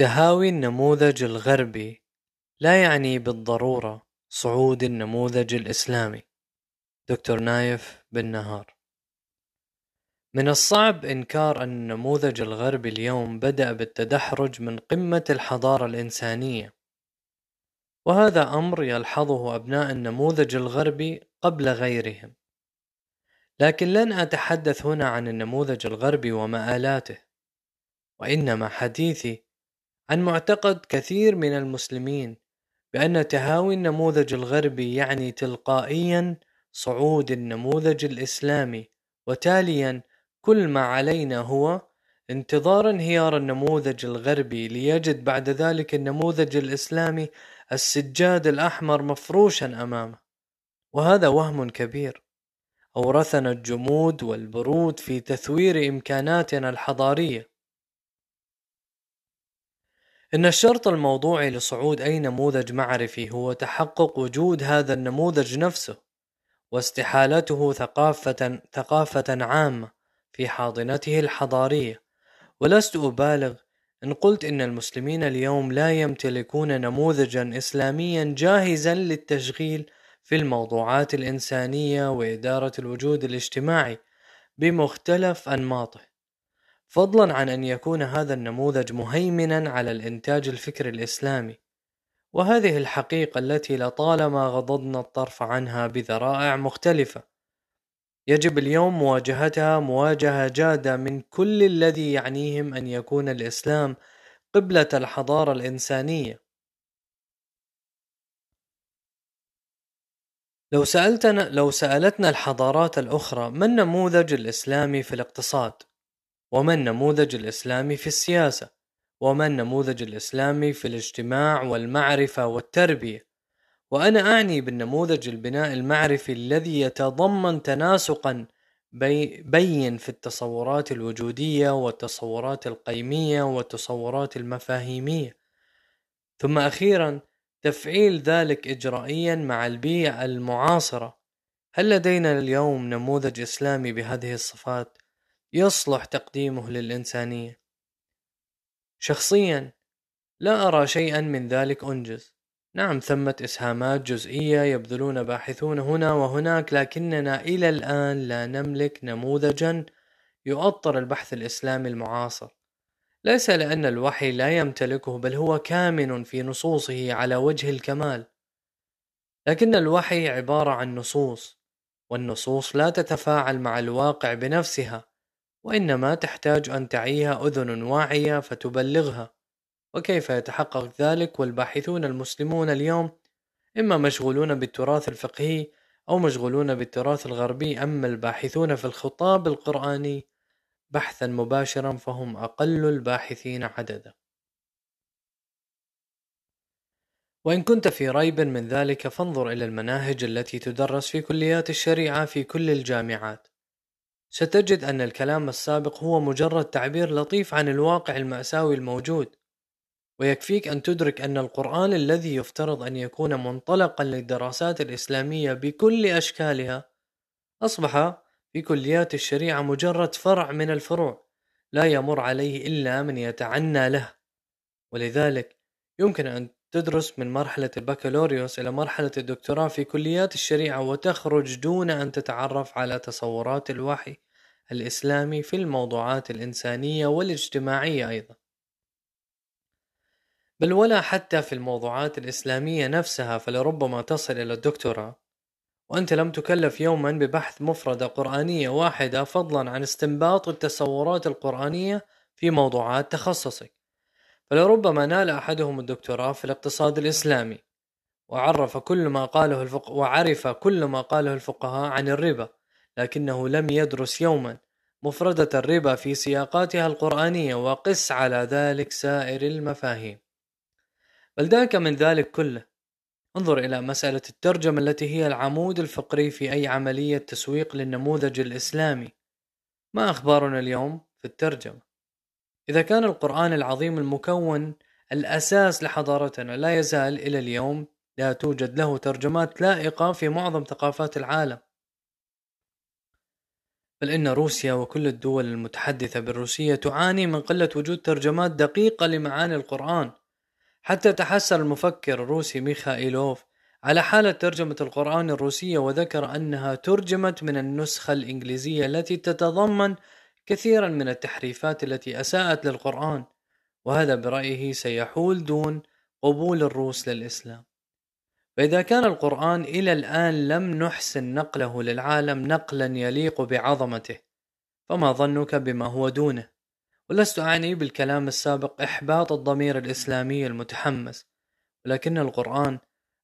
تهاوي النموذج الغربي لا يعني بالضرورة صعود النموذج الإسلامي. دكتور نايف بن نهار. من الصعب إنكار أن النموذج الغربي اليوم بدأ بالتدحرج من قمة الحضارة الإنسانية، وهذا أمر يلحظه أبناء النموذج الغربي قبل غيرهم، لكن لن أتحدث هنا عن النموذج الغربي ومآلاته، وإنما حديثي عن معتقد كثير من المسلمين بأن تهاوي النموذج الغربي يعني تلقائيا صعود النموذج الإسلامي وتاليا كل ما علينا هو انتظار انهيار النموذج الغربي ليجد بعد ذلك النموذج الإسلامي السجاد الأحمر مفروشا أمامه. وهذا وهم كبير. أورثنا الجمود والبرود في تثوير إمكاناتنا الحضارية. إن الشرط الموضوعي لصعود أي نموذج معرفي هو تحقق وجود هذا النموذج نفسه واستحالته ثقافة ثقافة عامة في حاضنته الحضارية. ولست أبالغ إن قلت إن المسلمين اليوم لا يمتلكون نموذجا إسلاميا جاهزا للتشغيل في الموضوعات الإنسانية وإدارة الوجود الاجتماعي بمختلف أنماطه. فضلا عن أن يكون هذا النموذج مهيمنا على الإنتاج الفكري الإسلامي. وهذه الحقيقة التي لطالما غضضنا الطرف عنها بذرائع مختلفة. يجب اليوم مواجهتها مواجهة جادة من كل الذي يعنيهم أن يكون الإسلام قبلة الحضارة الإنسانية. لو سألتنا لو سألتنا الحضارات الأخرى ما النموذج الإسلامي في الاقتصاد؟ وما النموذج الإسلامي في السياسة وما النموذج الإسلامي في الاجتماع والمعرفة والتربية. وأنا أعني بالنموذج البناء المعرفي الذي يتضمن تناسقا بي بين في التصورات الوجودية والتصورات القيمية والتصورات المفاهيمية. ثم أخيرا تفعيل ذلك إجرائيا مع البيئة المعاصرة. هل لدينا اليوم نموذج إسلامي بهذه الصفات؟ يصلح تقديمه للإنسانية. شخصيا لا أرى شيئا من ذلك أنجز. نعم ثمة إسهامات جزئية يبذلون باحثون هنا وهناك لكننا إلى الآن لا نملك نموذجا يؤطر البحث الإسلامي المعاصر. ليس لأن الوحي لا يمتلكه بل هو كامن في نصوصه على وجه الكمال. لكن الوحي عبارة عن نصوص والنصوص لا تتفاعل مع الواقع بنفسها. وإنما تحتاج أن تعيها أذن واعية فتبلغها. وكيف يتحقق ذلك والباحثون المسلمون اليوم؟ إما مشغولون بالتراث الفقهي أو مشغولون بالتراث الغربي أما الباحثون في الخطاب القرآني بحثا مباشرا فهم أقل الباحثين عددا. وإن كنت في ريب من ذلك فانظر إلى المناهج التي تدرس في كليات الشريعة في كل الجامعات. ستجد أن الكلام السابق هو مجرد تعبير لطيف عن الواقع المأساوي الموجود ويكفيك أن تدرك أن القرآن الذي يفترض أن يكون منطلقا للدراسات الإسلامية بكل أشكالها أصبح في كليات الشريعة مجرد فرع من الفروع لا يمر عليه إلا من يتعنى له ولذلك يمكن أن تدرس من مرحلة البكالوريوس إلى مرحلة الدكتوراه في كليات الشريعة وتخرج دون أن تتعرف على تصورات الوحي الإسلامي في الموضوعات الإنسانية والاجتماعية أيضا. بل ولا حتى في الموضوعات الإسلامية نفسها فلربما تصل إلى الدكتوراه. وأنت لم تكلف يوما ببحث مفردة قرآنية واحدة فضلا عن استنباط التصورات القرآنية في موضوعات تخصصك. فلربما نال أحدهم الدكتوراه في الاقتصاد الإسلامي وعرف كل ما قاله الفق... وعرف كل ما قاله الفقهاء عن الربا لكنه لم يدرس يوما مفردة الربا في سياقاتها القرآنية وقس على ذلك سائر المفاهيم. بل ذاك من ذلك كله. انظر إلى مسألة الترجمة التي هي العمود الفقري في أي عملية تسويق للنموذج الإسلامي. ما أخبارنا اليوم في الترجمة؟ إذا كان القرآن العظيم المكون الأساس لحضارتنا لا يزال إلى اليوم لا توجد له ترجمات لائقة في معظم ثقافات العالم. بل إن روسيا وكل الدول المتحدثة بالروسية تعاني من قلة وجود ترجمات دقيقة لمعاني القرآن. حتى تحسر المفكر الروسي ميخائيلوف على حالة ترجمة القرآن الروسية وذكر أنها ترجمت من النسخة الإنجليزية التي تتضمن كثيرا من التحريفات التي أساءت للقرآن وهذا برأيه سيحول دون قبول الروس للإسلام. فإذا كان القرآن إلى الآن لم نحسن نقله للعالم نقلا يليق بعظمته فما ظنك بما هو دونه؟ ولست أعني بالكلام السابق إحباط الضمير الإسلامي المتحمس ولكن القرآن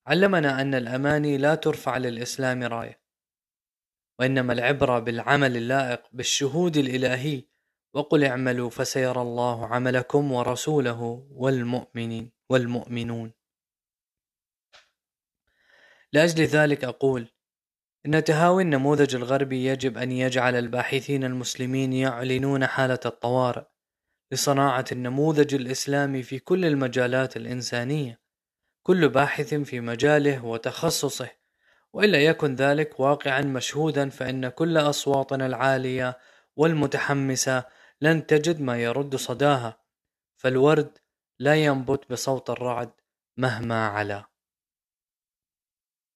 علمنا أن الأماني لا ترفع للإسلام راية. وإنما العبرة بالعمل اللائق بالشهود الإلهي. وقل اعملوا فسيرى الله عملكم ورسوله والمؤمنين والمؤمنون. لأجل ذلك أقول إن تهاوي النموذج الغربي يجب أن يجعل الباحثين المسلمين يعلنون حالة الطوارئ لصناعة النموذج الإسلامي في كل المجالات الإنسانية. كل باحث في مجاله وتخصصه وإلا يكن ذلك واقعا مشهودا فإن كل أصواتنا العالية والمتحمسة لن تجد ما يرد صداها فالورد لا ينبت بصوت الرعد مهما علا.